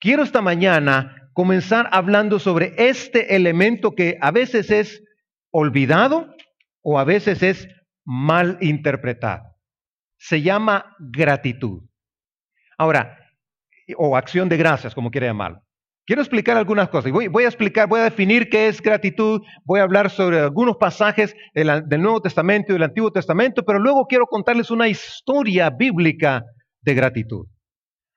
quiero esta mañana comenzar hablando sobre este elemento que a veces es olvidado o a veces es mal interpretado. Se llama gratitud. Ahora, o acción de gracias, como quiera llamarlo. Quiero explicar algunas cosas. Voy, a explicar, voy a definir qué es gratitud, voy a hablar sobre algunos pasajes del, del Nuevo Testamento y del Antiguo Testamento, pero luego quiero contarles una historia bíblica de gratitud.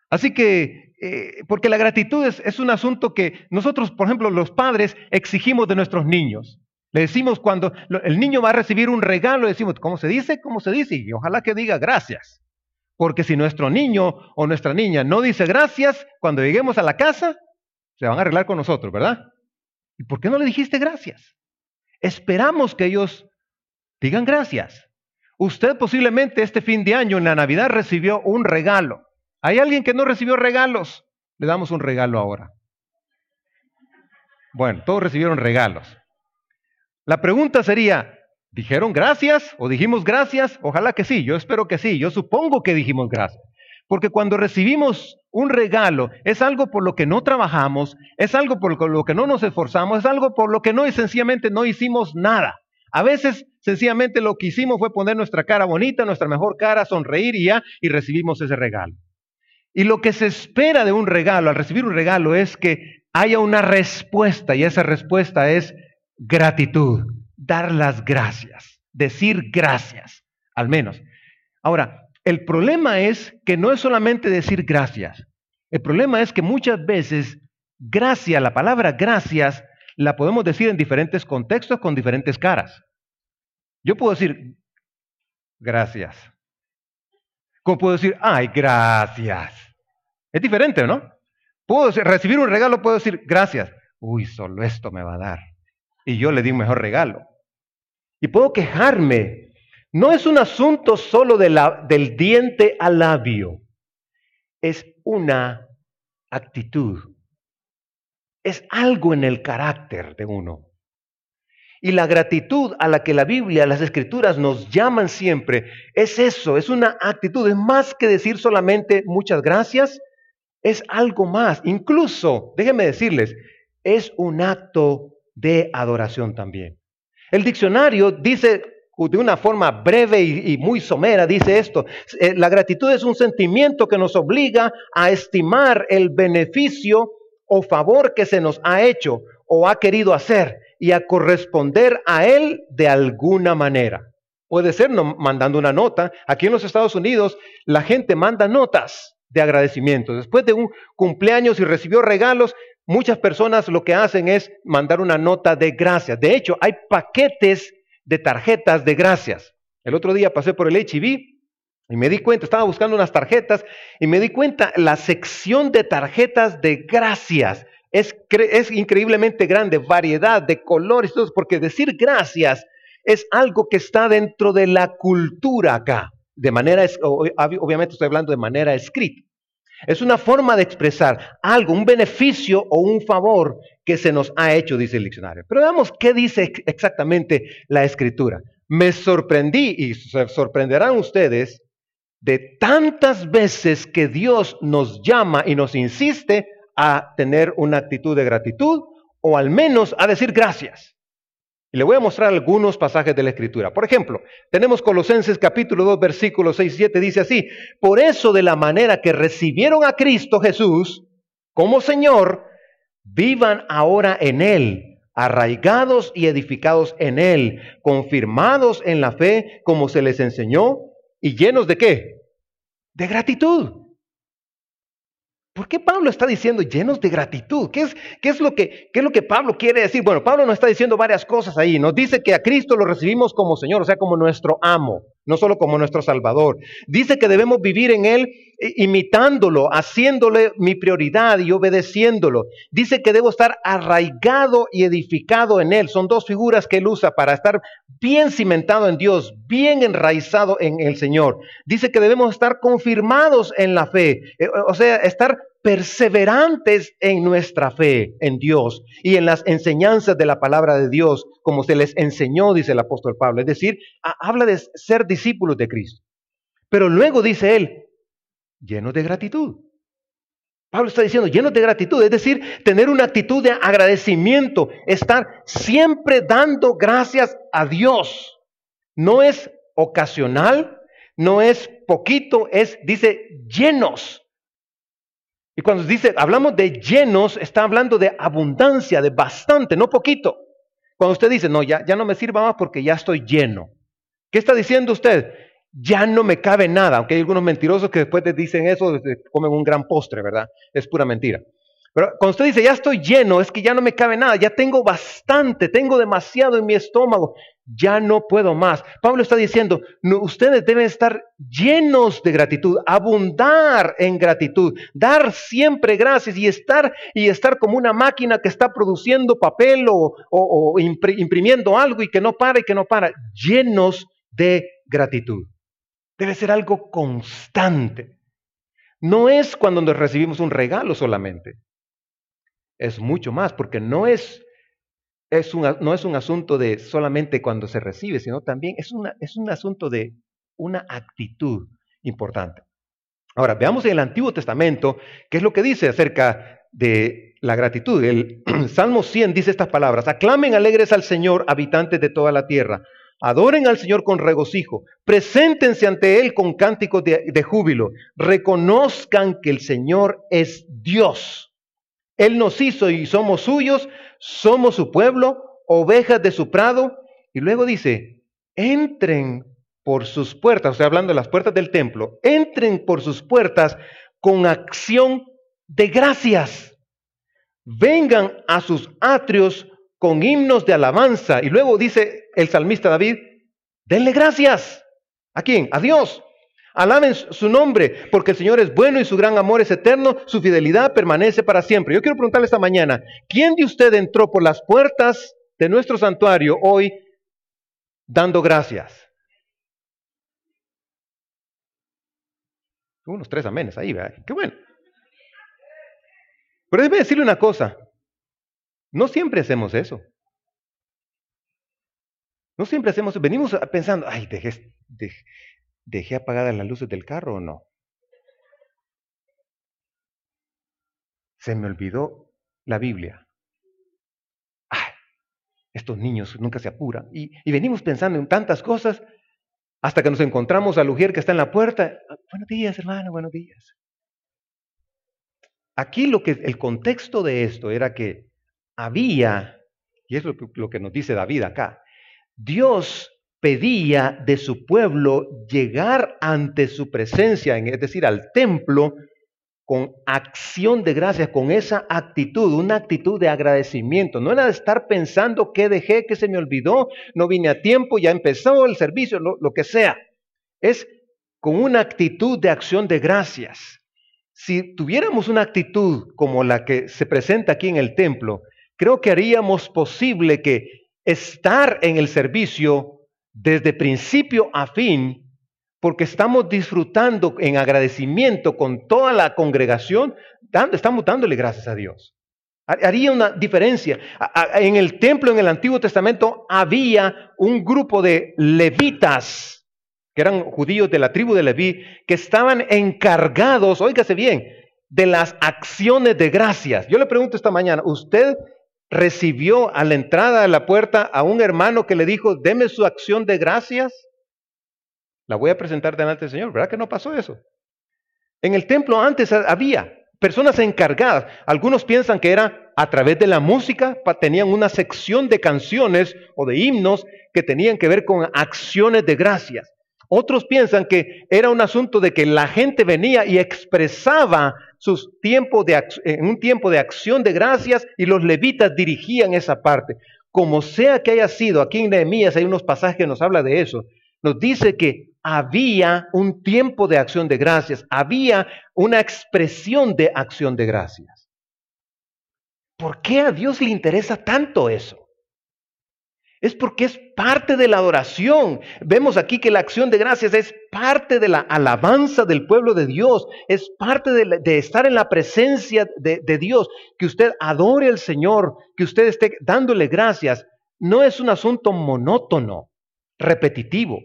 Así que, eh, porque la gratitud es, es un asunto que nosotros, por ejemplo, los padres exigimos de nuestros niños. Le decimos cuando el niño va a recibir un regalo, decimos, ¿cómo se dice? ¿Cómo se dice? Y ojalá que diga gracias. Porque si nuestro niño o nuestra niña no dice gracias, cuando lleguemos a la casa, se van a arreglar con nosotros, ¿verdad? ¿Y por qué no le dijiste gracias? Esperamos que ellos digan gracias. Usted posiblemente este fin de año, en la Navidad, recibió un regalo. ¿Hay alguien que no recibió regalos? Le damos un regalo ahora. Bueno, todos recibieron regalos. La pregunta sería, ¿dijeron gracias o dijimos gracias? Ojalá que sí, yo espero que sí, yo supongo que dijimos gracias. Porque cuando recibimos un regalo es algo por lo que no trabajamos, es algo por lo que no nos esforzamos, es algo por lo que no y sencillamente no hicimos nada. A veces sencillamente lo que hicimos fue poner nuestra cara bonita, nuestra mejor cara, sonreír y ya, y recibimos ese regalo. Y lo que se espera de un regalo, al recibir un regalo, es que haya una respuesta, y esa respuesta es gratitud, dar las gracias, decir gracias, al menos. Ahora, el problema es que no es solamente decir gracias. El problema es que muchas veces gracias, la palabra gracias, la podemos decir en diferentes contextos con diferentes caras. Yo puedo decir gracias. ¿Cómo puedo decir, ay, gracias? Es diferente, ¿no? Puedo recibir un regalo, puedo decir gracias. Uy, solo esto me va a dar. Y yo le di un mejor regalo. Y puedo quejarme no es un asunto solo del diente al labio, es una actitud, es algo en el carácter de uno. Y la gratitud a la que la Biblia, las escrituras nos llaman siempre, es eso, es una actitud, es más que decir solamente muchas gracias, es algo más. Incluso, déjenme decirles, es un acto de adoración también. El diccionario dice de una forma breve y, muy somera, dice esto, eh, la gratitud es un sentimiento que nos obliga a estimar el beneficio o favor que se nos ha hecho o ha querido hacer y a corresponder a él de alguna manera. Puede ser mandando una nota. Aquí en los Estados Unidos la gente manda notas de agradecimiento. Después de un cumpleaños y recibió regalos, muchas personas lo que hacen es mandar una nota de gracias. De hecho, hay paquetes de tarjetas de gracias. El otro día pasé por el HIV y me di cuenta, estaba buscando unas tarjetas y me di cuenta, la sección de tarjetas de gracias es, increíblemente grande, variedad de colores, porque decir gracias es algo que está dentro de la cultura acá, de manera, obviamente estoy hablando de manera escrita. Es una forma de expresar algo, un beneficio o un favor que se nos ha hecho, dice el diccionario. Pero veamos qué dice exactamente la escritura. Me sorprendí y se sorprenderán ustedes de tantas veces que Dios nos llama y nos insiste a tener una actitud de gratitud o al menos a decir gracias. Y le voy a mostrar algunos pasajes de la Escritura. Por ejemplo, tenemos Colosenses capítulo 2, versículos 6 y 7, dice así, por eso de la manera que recibieron a Cristo Jesús como Señor, vivan ahora en Él, arraigados y edificados en Él, confirmados en la fe como se les enseñó y llenos de qué? De gratitud. ¿Por qué Pablo está diciendo llenos de gratitud? ¿Qué es, qué, es lo que, ¿Qué es lo que Pablo quiere decir? Bueno, Pablo nos está diciendo varias cosas ahí. Nos dice que a Cristo lo recibimos como Señor, o sea, como nuestro amo, no solo como nuestro Salvador. Dice que debemos vivir en Él eh, imitándolo, haciéndole mi prioridad y obedeciéndolo. Dice que debo estar arraigado y edificado en Él. Son dos figuras que Él usa para estar bien cimentado en Dios, bien enraizado en el Señor. Dice que debemos estar confirmados en la fe, eh, o sea, estar perseverantes en nuestra fe en Dios y en las enseñanzas de la palabra de Dios, como se les enseñó, dice el apóstol Pablo. Es decir, habla de ser discípulos de Cristo. Pero luego dice él, llenos de gratitud. Pablo está diciendo llenos de gratitud, es decir, tener una actitud de agradecimiento, estar siempre dando gracias a Dios. No es ocasional, no es poquito, es, dice, llenos. Y cuando dice, hablamos de llenos, está hablando de abundancia, de bastante, no poquito. Cuando usted dice, no, ya, ya no me sirva más porque ya estoy lleno. ¿Qué está diciendo usted? ya no me cabe nada, aunque hay algunos mentirosos que después te dicen eso, comen un gran postre, ¿verdad? Es pura mentira. Pero cuando usted dice, ya estoy lleno, es que ya no me cabe nada, ya tengo bastante, tengo demasiado en mi estómago, ya no puedo más. Pablo está diciendo, ustedes deben estar llenos de gratitud, abundar en gratitud, dar siempre gracias y estar, y estar como una máquina que está produciendo papel o, o imprimiendo algo y que no para y que no para, llenos de gratitud. Debe ser algo constante. No es cuando nos recibimos un regalo solamente. Es mucho más, porque no es, es un, no es un asunto de solamente cuando se recibe, sino también es, una, es un asunto de una actitud importante. Ahora, veamos en el Antiguo Testamento qué es lo que dice acerca de la gratitud. El Salmo 100 dice estas palabras, aclamen alegres al Señor, habitantes de toda la tierra. Adoren al Señor con regocijo, preséntense ante Él con cánticos de, júbilo, reconozcan que el Señor es Dios. Él nos hizo y somos suyos, somos su pueblo, ovejas de su prado. Y luego dice, entren por sus puertas, o hablando de las puertas del templo, entren por sus puertas con acción de gracias. Vengan a sus atrios con himnos de alabanza. Y luego dice el salmista David, denle gracias. ¿A quién? A Dios. Alaben su nombre, porque el Señor es bueno y su gran amor es eterno, su fidelidad permanece para siempre. Yo quiero preguntarle esta mañana, ¿quién de usted entró por las puertas de nuestro santuario hoy dando gracias? Unos tres amenes ahí, ¿verdad? Qué bueno. Pero déjeme decirle una cosa, no siempre hacemos eso. No siempre hacemos. Venimos pensando, ay, dejé, dejé, apagadas las luces del carro o no. Se me olvidó la Biblia. Ay, estos niños nunca se apuran. Y, venimos pensando en tantas cosas hasta que nos encontramos al Ujier que está en la puerta. Buenos días, hermano, buenos días. Aquí lo que el contexto de esto era que había, y es lo que, nos dice David acá, Dios pedía de su pueblo llegar ante su presencia, es decir, al templo, con acción de gracias, con esa actitud, una actitud de agradecimiento. No era de estar pensando que dejé, que se me olvidó, no vine a tiempo, ya empezó el servicio, lo que sea. Es con una actitud de acción de gracias. Si tuviéramos una actitud como la que se presenta aquí en el templo, creo que haríamos posible que estar en el servicio desde principio a fin, porque estamos disfrutando en agradecimiento con toda la congregación, estamos dándole gracias a Dios. Haría una diferencia. En el templo, en el Antiguo Testamento, había un grupo de levitas, que eran judíos de la tribu de Leví, que estaban encargados, óigase bien, de las acciones de gracias. Yo le pregunto esta mañana, ¿usted recibió a la entrada de la puerta a un hermano que le dijo, deme su acción de gracias, la voy a presentar delante del Señor. ¿Verdad que no pasó eso? En el templo antes había personas encargadas. Algunos piensan que era a través de la música, tenían una sección de canciones o de himnos que tenían que ver con acciones de gracias. Otros piensan que era un asunto de que la gente venía y expresaba sus de, en un tiempo de acción de gracias y los levitas dirigían esa parte. Como sea que haya sido, aquí en Nehemías hay unos pasajes que nos habla de eso. Nos dice que había un tiempo de acción de gracias, había una expresión de acción de gracias. ¿Por qué a Dios le interesa tanto eso? Es porque es parte de la adoración. Vemos aquí que la acción de gracias es parte de la alabanza del pueblo de Dios, es parte de, estar en la presencia de, de Dios, que usted adore al Señor, que usted esté dándole gracias. No es un asunto monótono, repetitivo.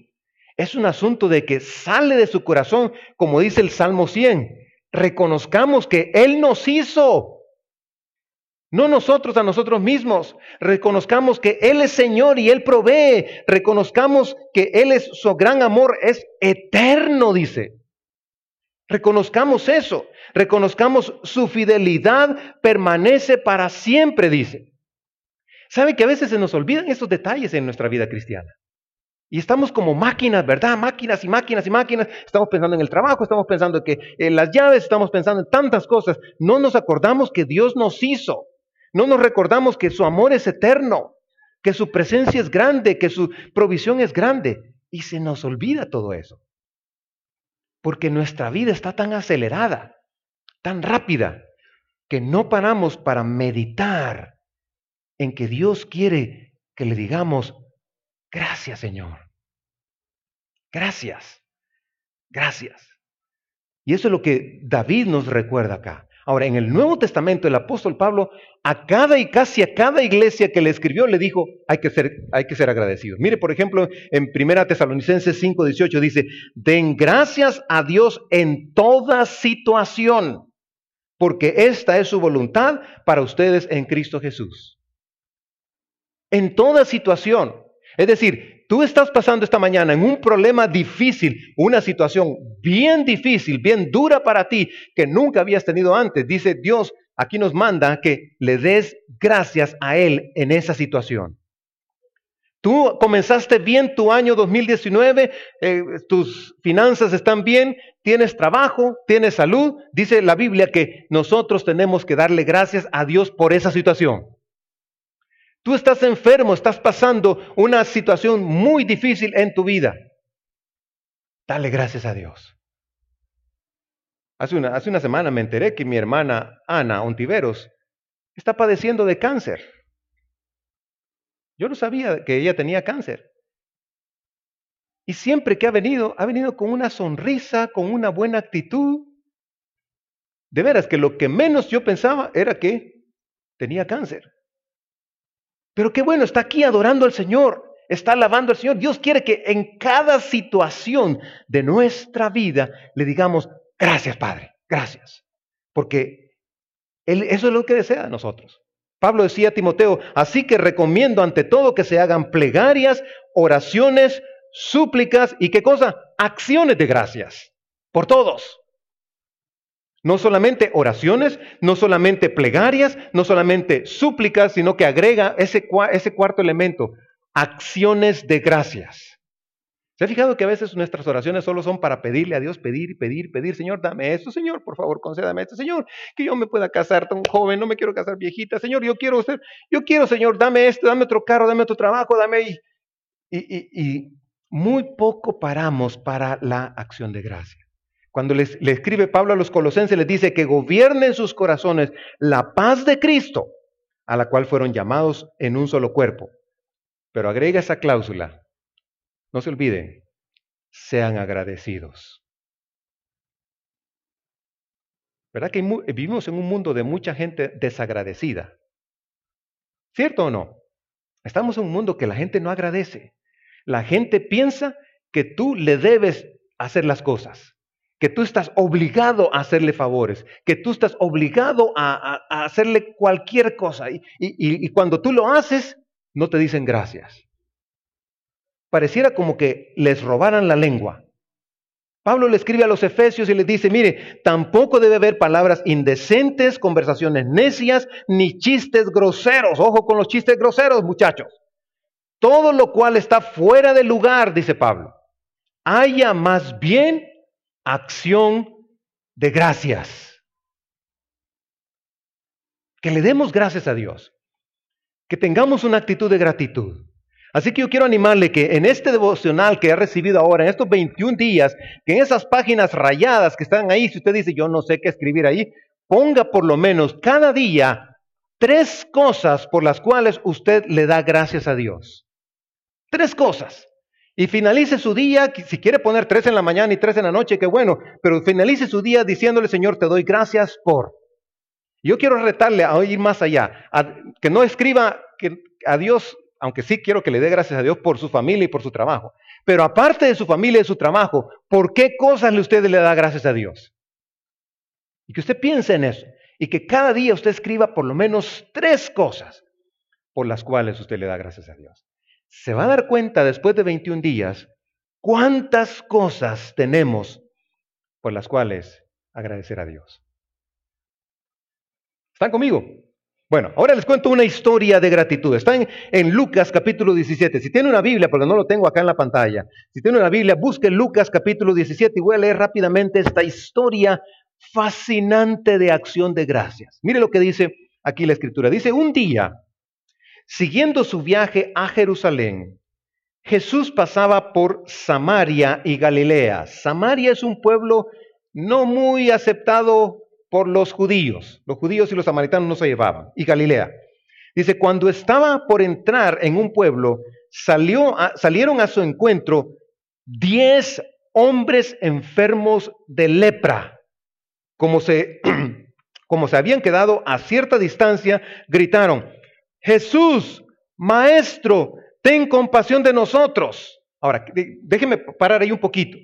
Es un asunto de que sale de su corazón, como dice el Salmo 100. reconozcamos que Él nos hizo. No nosotros a nosotros mismos. Reconozcamos que Él es Señor y Él provee. Reconozcamos que Él es su gran amor, es eterno, dice. Reconozcamos eso. Reconozcamos su fidelidad permanece para siempre, dice. ¿Sabe que a veces se nos olvidan esos detalles en nuestra vida cristiana? Y estamos como máquinas, ¿verdad? Máquinas y máquinas y máquinas. Estamos pensando en el trabajo, estamos pensando que en las llaves, estamos pensando en tantas cosas. No nos acordamos que Dios nos hizo. No nos recordamos que su amor es eterno, que su presencia es grande, que su provisión es grande. Y se nos olvida todo eso. Porque nuestra vida está tan acelerada, tan rápida, que no paramos para meditar en que Dios quiere que le digamos, gracias Señor. Gracias. Gracias. Y eso es lo que David nos recuerda acá. Ahora, en el Nuevo Testamento, el apóstol Pablo, a cada y casi a cada iglesia que le escribió, le dijo, hay que ser, hay que ser agradecidos. Mire, por ejemplo, en 1 Tesalonicenses 5, 18 dice, den gracias a Dios en toda situación, porque esta es su voluntad para ustedes en Cristo Jesús. En toda situación. Es decir, tú estás pasando esta mañana en un problema difícil, una situación bien difícil, bien dura para ti, que nunca habías tenido antes, dice Dios, aquí nos manda que le des gracias a Él en esa situación. Tú comenzaste bien tu año 2019, eh, tus finanzas están bien, tienes trabajo, tienes salud. Dice la Biblia que nosotros tenemos que darle gracias a Dios por esa situación. Tú estás enfermo, estás pasando una situación muy difícil en tu vida. Dale gracias a Dios. Hace una, hace una semana me enteré que mi hermana Ana Ontiveros está padeciendo de cáncer. Yo no sabía que ella tenía cáncer. Y siempre que ha venido, ha venido con una sonrisa, con una buena actitud. De veras que lo que menos yo pensaba era que tenía cáncer. Pero qué bueno, está aquí adorando al Señor, está alabando al Señor. Dios quiere que en cada situación de nuestra vida le digamos, gracias Padre, gracias. Porque él, eso es lo que desea de nosotros. Pablo decía a Timoteo, así que recomiendo ante todo que se hagan plegarias, oraciones, súplicas y qué cosa, acciones de gracias por todos. No solamente oraciones, no solamente plegarias, no solamente súplicas, sino que agrega ese, cuarto elemento, acciones de gracias. ¿Se ha fijado que a veces nuestras oraciones solo son para pedirle a Dios, pedir, pedir, pedir, Señor, dame esto, Señor, por favor, concédame esto, Señor, que yo me pueda casar tan joven, no me quiero casar viejita, Señor, yo quiero ser, yo quiero, Señor, dame esto, dame otro carro, dame otro trabajo, dame y, y, y muy poco paramos para la acción de gracia. Cuando le escribe Pablo a los colosenses, les dice que gobiernen sus corazones la paz de Cristo, a la cual fueron llamados en un solo cuerpo. Pero agrega esa cláusula, no se olviden, sean agradecidos. ¿Verdad que vivimos en un mundo de mucha gente desagradecida? ¿Cierto o no? Estamos en un mundo que la gente no agradece. La gente piensa que tú le debes hacer las cosas que tú estás obligado a hacerle favores, que tú estás obligado a, hacerle cualquier cosa. Y, y cuando tú lo haces, no te dicen gracias. Pareciera como que les robaran la lengua. Pablo le escribe a los efesios y les dice, mire, tampoco debe haber palabras indecentes, conversaciones necias, ni chistes groseros. Ojo con los chistes groseros, muchachos. Todo lo cual está fuera de lugar, dice Pablo. Haya más bien acción de gracias. Que le demos gracias a Dios. Que tengamos una actitud de gratitud. Así que yo quiero animarle que en este devocional que ha recibido ahora, en estos 21 días, que en esas páginas rayadas que están ahí, si usted dice yo no sé qué escribir ahí, ponga por lo menos cada día tres cosas por las cuales usted le da gracias a Dios. Tres cosas. Y finalice su día, si quiere poner tres en la mañana y tres en la noche, qué bueno, pero finalice su día diciéndole, Señor, te doy gracias por. Yo quiero retarle a ir más allá, que no escriba que a Dios, aunque sí quiero que le dé gracias a Dios por su familia y por su trabajo, pero aparte de su familia y su trabajo, ¿por qué cosas usted le da gracias a Dios? Y que usted piense en eso. Y que cada día usted escriba por lo menos tres cosas por las cuales usted le da gracias a Dios. Se va a dar cuenta después de 21 días cuántas cosas tenemos por las cuales agradecer a Dios. ¿Están conmigo? Bueno, ahora les cuento una historia de gratitud. Está en, Lucas capítulo 17. Si tiene una Biblia, porque no lo tengo acá en la pantalla, si tiene una Biblia, busque Lucas capítulo 17 y voy a leer rápidamente esta historia fascinante de acción de gracias. Mire lo que dice aquí la escritura. Dice, un día, siguiendo su viaje a Jerusalén, Jesús pasaba por Samaria y Galilea. Samaria es un pueblo no muy aceptado por los judíos. Los judíos y los samaritanos no se llevaban. Y Galilea. Dice, cuando estaba por entrar en un pueblo, salió salieron a su encuentro diez hombres enfermos de lepra. Como se, como se habían quedado a cierta distancia, gritaron, Jesús, Maestro, ten compasión de nosotros. Ahora, déjeme parar ahí un poquito.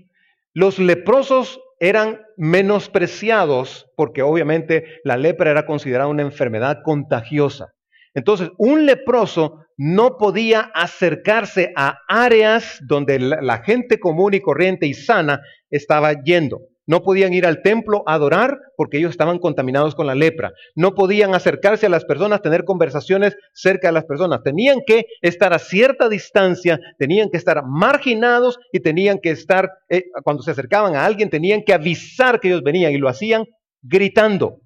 Los leprosos eran menospreciados porque obviamente la lepra era considerada una enfermedad contagiosa. Entonces, un leproso no podía acercarse a áreas donde la, gente común y corriente y sana estaba yendo. No podían ir al templo a adorar porque ellos estaban contaminados con la lepra. No podían acercarse a las personas, tener conversaciones cerca de las personas. Tenían que estar a cierta distancia, tenían que estar marginados y tenían que estar, eh, cuando se acercaban a alguien, tenían que avisar que ellos venían y lo hacían gritando.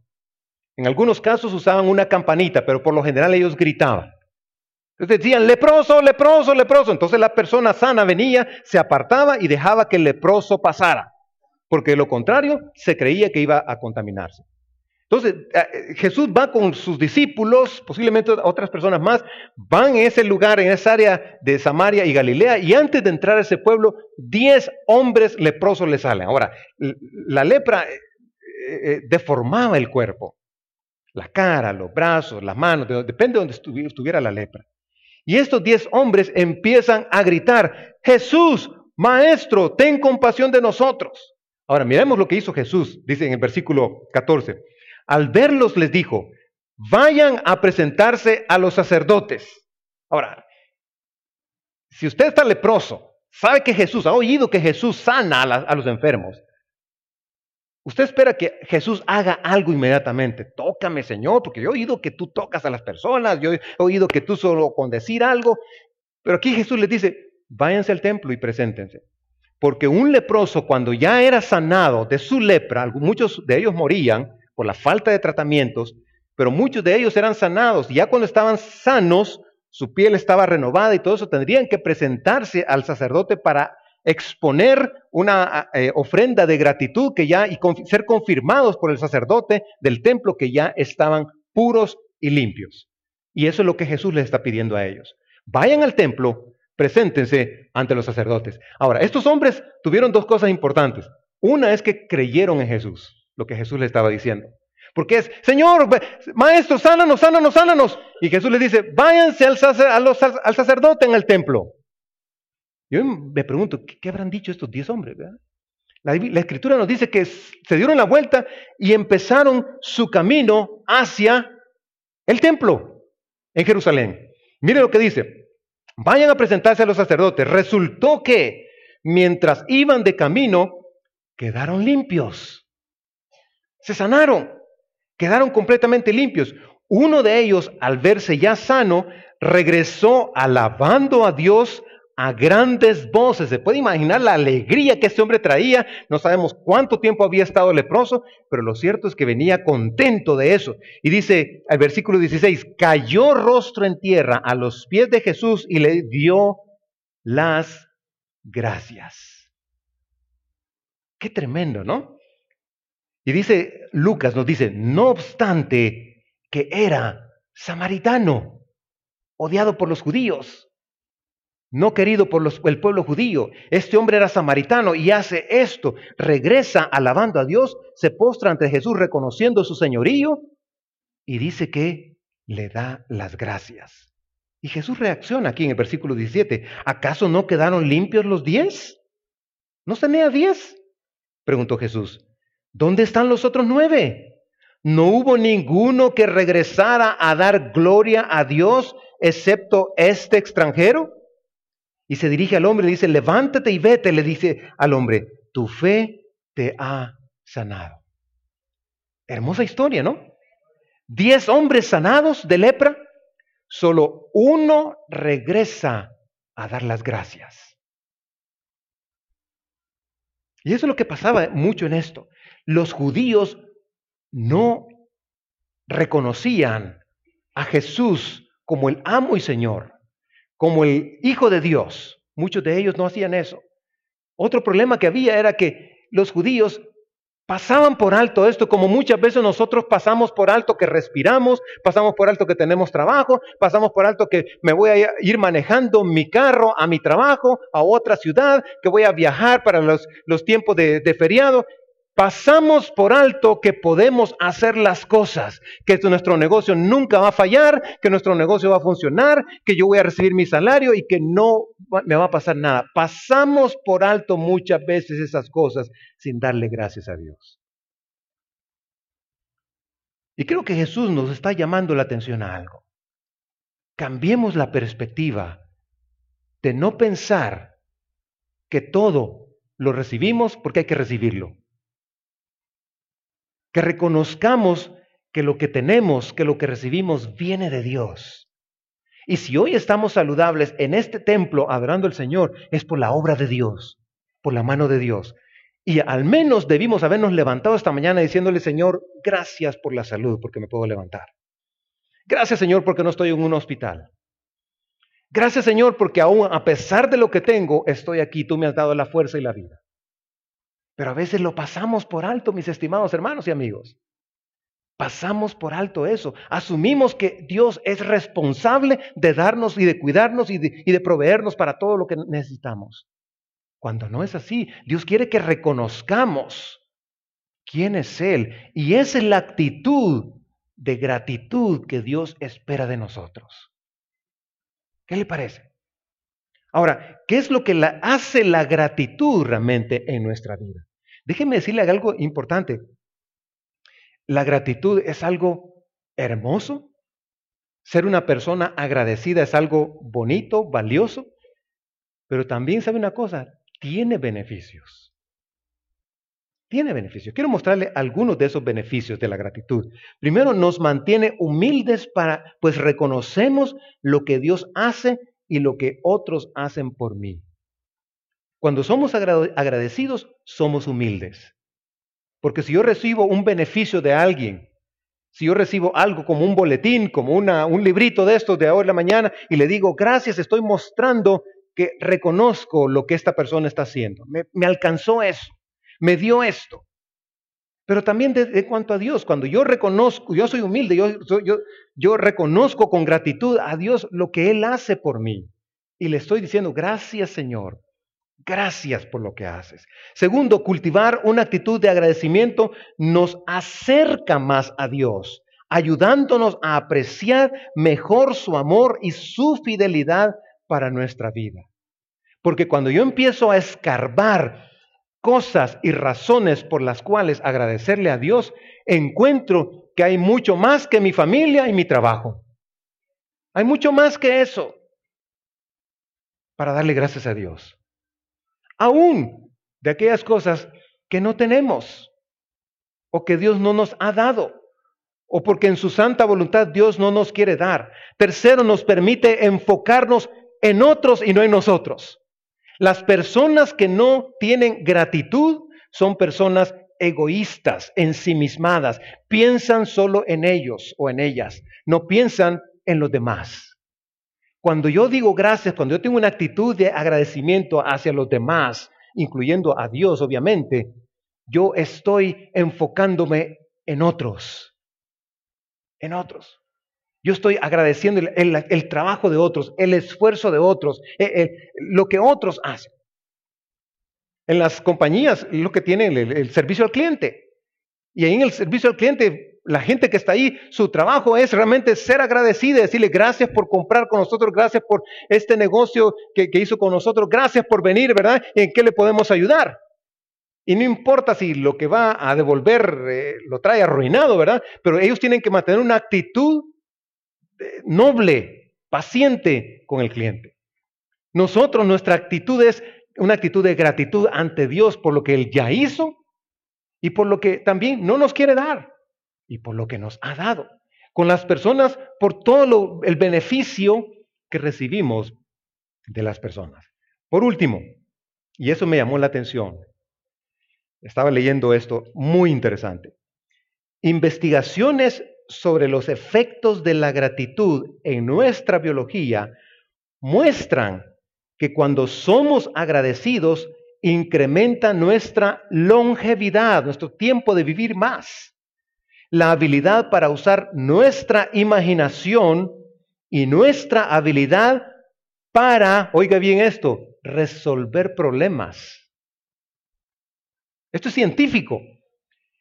En algunos casos usaban una campanita, pero por lo general ellos gritaban. Entonces decían, leproso, leproso, leproso. Entonces la persona sana venía, se apartaba y dejaba que el leproso pasara porque de lo contrario se creía que iba a contaminarse. Entonces, eh, Jesús va con sus discípulos, posiblemente otras personas más, van en ese lugar, en esa área de Samaria y Galilea, y antes de entrar a ese pueblo, diez hombres leprosos le salen. Ahora, la lepra eh, eh, deformaba el cuerpo, la cara, los brazos, las manos, depende de donde estuviera la lepra. Y estos diez hombres empiezan a gritar, Jesús, Maestro, ten compasión de nosotros. Ahora, miremos lo que hizo Jesús, dice en el versículo 14. Al verlos les dijo, vayan a presentarse a los sacerdotes. Ahora, si usted está leproso, sabe que Jesús, ha oído que Jesús sana a, los enfermos, usted espera que Jesús haga algo inmediatamente. Tócame, Señor, porque yo he oído que tú tocas a las personas, yo he oído que tú solo con decir algo, pero aquí Jesús les dice, váyanse al templo y preséntense. Porque un leproso cuando ya era sanado de su lepra, muchos de ellos morían por la falta de tratamientos, pero muchos de ellos eran sanados. Y ya cuando estaban sanos, su piel estaba renovada y todo eso, tendrían que presentarse al sacerdote para exponer una eh, ofrenda de gratitud que ya y ser confirmados por el sacerdote del templo que ya estaban puros y limpios. Y eso es lo que Jesús les está pidiendo a ellos. Vayan al templo, preséntense ante los sacerdotes. Ahora, estos hombres tuvieron dos cosas importantes. Una es que creyeron en Jesús, lo que Jesús les estaba diciendo. Porque es, Señor, maestro, sánanos, sánanos, sánanos. Y Jesús les dice, váyanse al, sacerdote en el templo. Yo me pregunto, ¿qué, habrán dicho estos diez hombres? La, la, escritura nos dice que se dieron la vuelta y empezaron su camino hacia el templo en Jerusalén. Mire lo que dice, vayan a presentarse a los sacerdotes. Resultó que mientras iban de camino, quedaron limpios. Se sanaron, quedaron completamente limpios. Uno de ellos, al verse ya sano, regresó alabando a Dios a grandes voces. Se puede imaginar la alegría que este hombre traía. No sabemos cuánto tiempo había estado leproso, pero lo cierto es que venía contento de eso. Y dice el versículo 16, cayó rostro en tierra a los pies de Jesús y le dio las gracias. Qué tremendo, ¿no? Y dice Lucas, nos dice, no obstante que era samaritano, odiado por los judíos no querido por el pueblo judío. Este hombre era samaritano y hace esto. Regresa alabando a Dios, se postra ante Jesús reconociendo su señorío y dice que le da las gracias. Y Jesús reacciona aquí en el versículo 17. ¿Acaso no quedaron limpios los diez? ¿No tenía diez? Preguntó Jesús. ¿Dónde están los otros nueve? no hubo ninguno que regresara a dar gloria a Dios excepto este extranjero. Y se dirige al hombre y dice, levántate y vete, le dice al hombre, tu fe te ha sanado. Hermosa historia, ¿no? Diez hombres sanados de lepra, solo uno regresa a dar las gracias. Y eso es lo que pasaba mucho en esto. Los judíos no reconocían a Jesús como el amo y Señor, como el Hijo de Dios. Muchos de ellos no hacían eso. Otro problema que había era que los judíos pasaban por alto esto, como muchas veces nosotros pasamos por alto que respiramos, pasamos por alto que tenemos trabajo, pasamos por alto que me voy a ir manejando mi carro a mi trabajo, a otra ciudad, que voy a viajar para los, los tiempos de, de feriado. Pasamos por alto que podemos hacer las cosas, que nuestro negocio nunca va a fallar, que nuestro negocio va a funcionar, que yo voy a recibir mi salario y que no me va a pasar nada. Pasamos por alto muchas veces esas cosas sin darle gracias a Dios. Y creo que Jesús nos está llamando la atención a algo. Cambiemos la perspectiva de no pensar que todo lo recibimos porque hay que recibirlo que reconozcamos que lo que tenemos, que lo que recibimos viene de Dios. Y si hoy estamos saludables en este templo adorando al Señor, es por la obra de Dios, por la mano de Dios. Y al menos debimos habernos levantado esta mañana diciéndole, Señor, gracias por la salud, porque me puedo levantar. Gracias, Señor, porque no estoy en un hospital. Gracias, Señor, porque aún a pesar de lo que tengo, estoy aquí. Tú me has dado la fuerza y la vida. Pero a veces lo pasamos por alto, mis estimados hermanos y amigos. Pasamos por alto eso. Asumimos que Dios es responsable de darnos y de cuidarnos y de, proveernos para todo lo que necesitamos. Cuando no es así, Dios quiere que reconozcamos quién es Él. Y esa es la actitud de gratitud que Dios espera de nosotros. ¿Qué le parece? Ahora, ¿qué es lo que hace la gratitud realmente en nuestra vida? Déjenme decirle algo importante. La gratitud es algo hermoso. Ser una persona agradecida es algo bonito, valioso. Pero también sabe una cosa, tiene beneficios. Tiene beneficios. Quiero mostrarle algunos de esos beneficios de la gratitud. Primero, nos mantiene humildes para, pues reconocemos lo que Dios hace y lo que otros hacen por mí. Cuando somos agradecidos, somos humildes. Porque si yo recibo un beneficio de alguien, si yo recibo algo como un boletín, como una, un librito de estos de ahora en la mañana, y le digo, gracias, estoy mostrando que reconozco lo que esta persona está haciendo. Me, alcanzó eso, me dio esto. Pero también de, cuanto a Dios, cuando yo reconozco, yo soy humilde, yo, yo, yo reconozco con gratitud a Dios lo que Él hace por mí. Y le estoy diciendo, gracias Señor, Gracias por lo que haces. Segundo, cultivar una actitud de agradecimiento nos acerca más a Dios, ayudándonos a apreciar mejor su amor y su fidelidad para nuestra vida. Porque cuando yo empiezo a escarbar cosas y razones por las cuales agradecerle a Dios, encuentro que hay mucho más que mi familia y mi trabajo. Hay mucho más que eso para darle gracias a Dios aún de aquellas cosas que no tenemos o que Dios no nos ha dado o porque en su santa voluntad Dios no nos quiere dar. Tercero, nos permite enfocarnos en otros y no en nosotros. Las personas que no tienen gratitud son personas egoístas, ensimismadas, piensan solo en ellos o en ellas, no piensan en los demás. Cuando yo digo gracias, cuando yo tengo una actitud de agradecimiento hacia los demás, incluyendo a Dios, obviamente, yo estoy enfocándome en otros, en otros. Yo estoy agradeciendo el, trabajo de otros, el esfuerzo de otros, lo que otros hacen. En las compañías, lo que tienen el servicio al cliente. Y ahí en el servicio al cliente la gente que está ahí, su trabajo es realmente ser agradecida, decirle gracias por comprar con nosotros, gracias por este negocio que, hizo con nosotros, gracias por venir, ¿verdad? ¿En qué le podemos ayudar? Y no importa si lo que va a devolver eh, lo trae arruinado, ¿verdad? Pero ellos tienen que mantener una actitud eh, noble, paciente con el cliente. Nosotros, nuestra actitud es una actitud de gratitud ante Dios por lo que Él ya hizo y por lo que también no nos quiere dar y por lo que nos ha dado. Con las personas, por todo el beneficio que recibimos de las personas. Por último, y eso me llamó la atención, estaba leyendo esto muy interesante, investigaciones sobre los efectos de la gratitud en nuestra biología muestran que cuando somos agradecidos incrementa nuestra longevidad, nuestro tiempo de vivir más, la habilidad para usar nuestra imaginación y nuestra habilidad para, oiga bien esto, resolver problemas. Esto es científico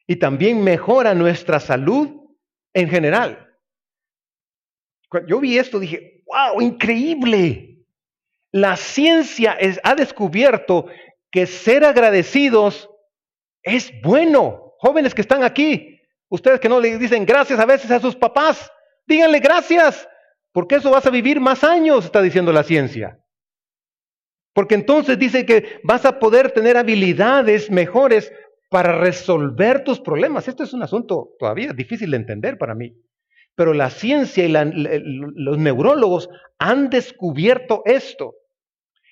y también mejora nuestra salud en general. Cuando yo vi esto dije, wow, increíble. La ciencia ha descubierto que ser agradecidos es bueno. Jóvenes que están aquí, ustedes que no le dicen gracias a veces a sus papás, díganle gracias, porque eso vas a vivir más años, está diciendo la ciencia. Porque entonces dice que vas a poder tener habilidades mejores para resolver tus problemas. Esto es un asunto todavía difícil de entender para mí. Pero la ciencia y los neurólogos han descubierto esto,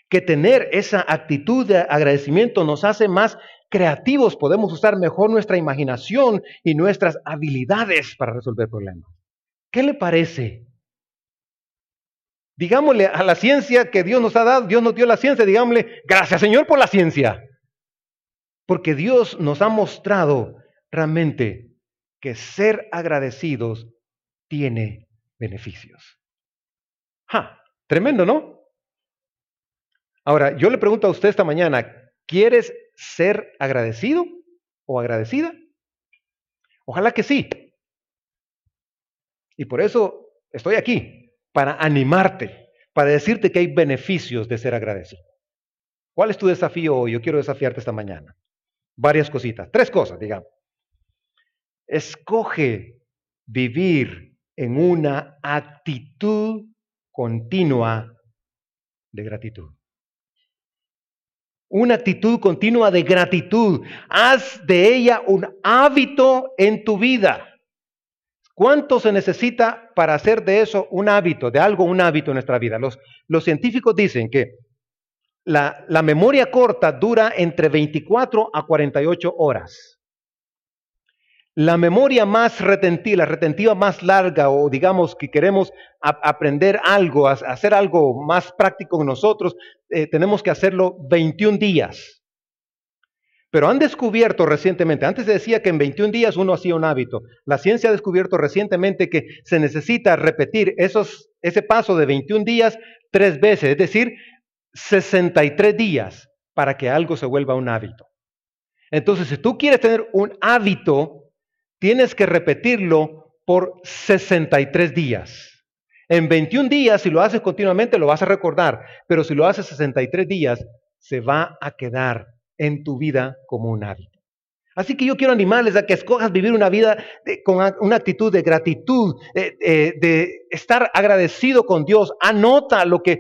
que tener esa actitud de agradecimiento nos hace más creativos, podemos usar mejor nuestra imaginación y nuestras habilidades para resolver problemas. ¿Qué le parece? Digámosle a la ciencia que Dios nos ha dado, Dios nos dio la ciencia, digámosle, gracias Señor por la ciencia. Porque Dios nos ha mostrado realmente que ser agradecidos tiene beneficios. ¡Ja! Tremendo, ¿no? Ahora, yo le pregunto a usted esta mañana, ¿quieres ser agradecido o agradecida? Ojalá que sí. Y por eso estoy aquí, para animarte, para decirte que hay beneficios de ser agradecido. ¿Cuál es tu desafío hoy? Yo quiero desafiarte esta mañana. Varias cositas, tres cosas, digamos. Escoge vivir en una actitud continua de gratitud. Una actitud continua de gratitud. Haz de ella un hábito en tu vida. ¿Cuánto se necesita para hacer de eso un hábito, de algo un hábito en nuestra vida? Los, científicos dicen que la, la memoria corta dura entre 24 a 48 horas. La memoria más retentiva, la retentiva más larga, o digamos que queremos aprender algo, hacer algo más práctico en nosotros, eh, tenemos que hacerlo 21 días. Pero han descubierto recientemente, antes decía que en 21 días uno hacía un hábito, la ciencia ha descubierto recientemente que se necesita repetir esos, ese paso de 21 días tres veces, es decir, 63 días para que algo se vuelva un hábito. Entonces, si tú quieres tener un hábito, tienes que repetirlo por 63 días. En 21 días, si lo haces continuamente, lo vas a recordar, pero si lo haces 63 días, se va a quedar en tu vida como un hábito. Así que yo quiero animarles a que escojas vivir una vida con una actitud de gratitud, de estar agradecido con Dios. Anota lo que, eh,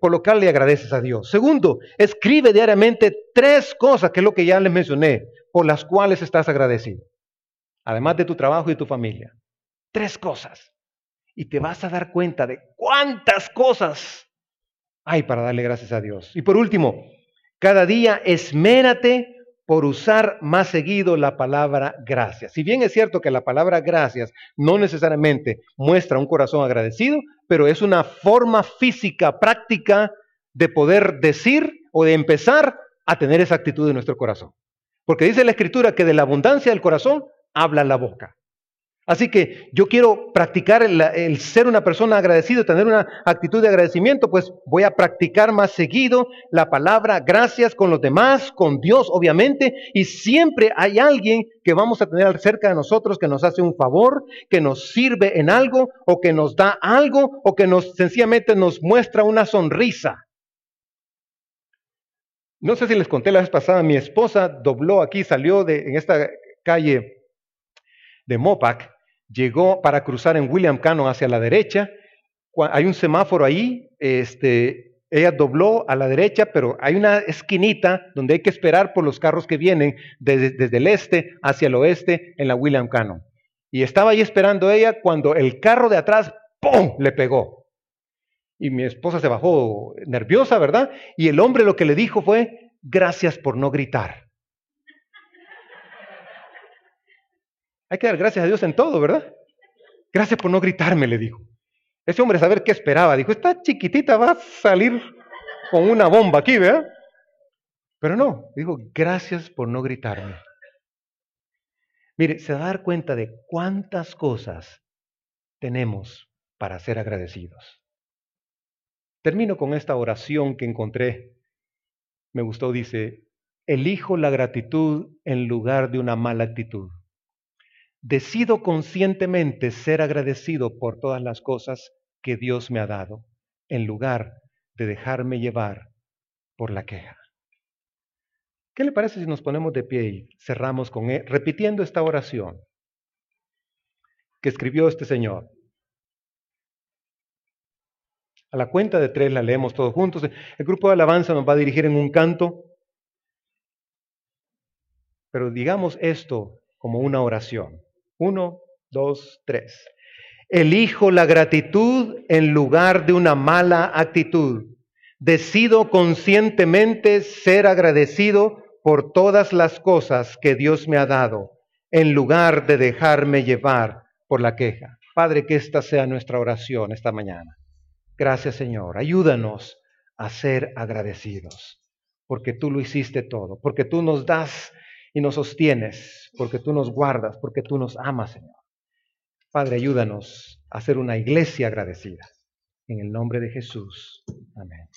por lo que le agradeces a Dios. Segundo, escribe diariamente tres cosas, que es lo que ya les mencioné, por las cuales estás agradecido además de tu trabajo y tu familia. Tres cosas. Y te vas a dar cuenta de cuántas cosas hay para darle gracias a Dios. Y por último, cada día esmérate por usar más seguido la palabra gracias. Si bien es cierto que la palabra gracias no necesariamente muestra un corazón agradecido, pero es una forma física, práctica de poder decir o de empezar a tener esa actitud en nuestro corazón. Porque dice la escritura que de la abundancia del corazón habla la boca. Así que yo quiero practicar el, ser una persona agradecida, tener una actitud de agradecimiento, pues voy a practicar más seguido la palabra gracias con los demás, con Dios obviamente, y siempre hay alguien que vamos a tener cerca de nosotros que nos hace un favor, que nos sirve en algo, o que nos da algo, o que nos sencillamente nos muestra una sonrisa. no sé si les conté la vez pasada, mi esposa dobló aquí, salió de, en esta calle de Mopac, llegó para cruzar en William Cannon hacia la derecha. Hay un semáforo ahí, este, ella dobló a la derecha, pero hay una esquinita donde hay que esperar por los carros que vienen desde, desde el este hacia el oeste en la William Cannon. Y estaba ahí esperando ella cuando el carro de atrás, ¡pum!, le pegó. Y mi esposa se bajó nerviosa, ¿verdad? Y el hombre lo que le dijo fue, gracias por no gritar. Hay que dar gracias a Dios en todo, ¿verdad? Gracias por no gritarme, le dijo. Ese hombre saber qué esperaba. Dijo, esta chiquitita va a salir con una bomba aquí, ¿verdad? Pero no, dijo, gracias por no gritarme. Mire, se va a dar cuenta de cuántas cosas tenemos para ser agradecidos. Termino con esta oración que encontré. Me gustó, dice, elijo la gratitud en lugar de una mala actitud. Decido conscientemente ser agradecido por todas las cosas que Dios me ha dado, en lugar de dejarme llevar por la queja. ¿Qué le parece si nos ponemos de pie y cerramos con él, repitiendo esta oración que escribió este señor? A la cuenta de tres la leemos todos juntos. El grupo de alabanza nos va a dirigir en un canto, pero digamos esto como una oración. Uno, dos, tres. Elijo la gratitud en lugar de una mala actitud. Decido conscientemente ser agradecido por todas las cosas que Dios me ha dado, en lugar de dejarme llevar por la queja. Padre, que esta sea nuestra oración esta mañana. Gracias Señor. Ayúdanos a ser agradecidos, porque tú lo hiciste todo, porque tú nos das y nos sostienes, porque tú nos guardas, porque tú nos amas, Señor. Padre, ayúdanos a ser una iglesia agradecida. En el nombre de Jesús. Amén.